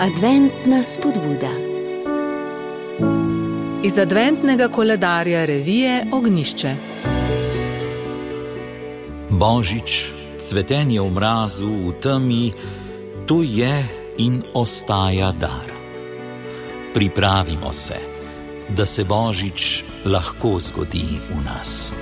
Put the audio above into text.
Adventna spodbuda. Iz adventnega koledarja revije Ognišče. Božič, cvetenje v mrazu, v temi, to je in ostaja dar. Pripravimo se, da se Božič lahko zgodi v nas.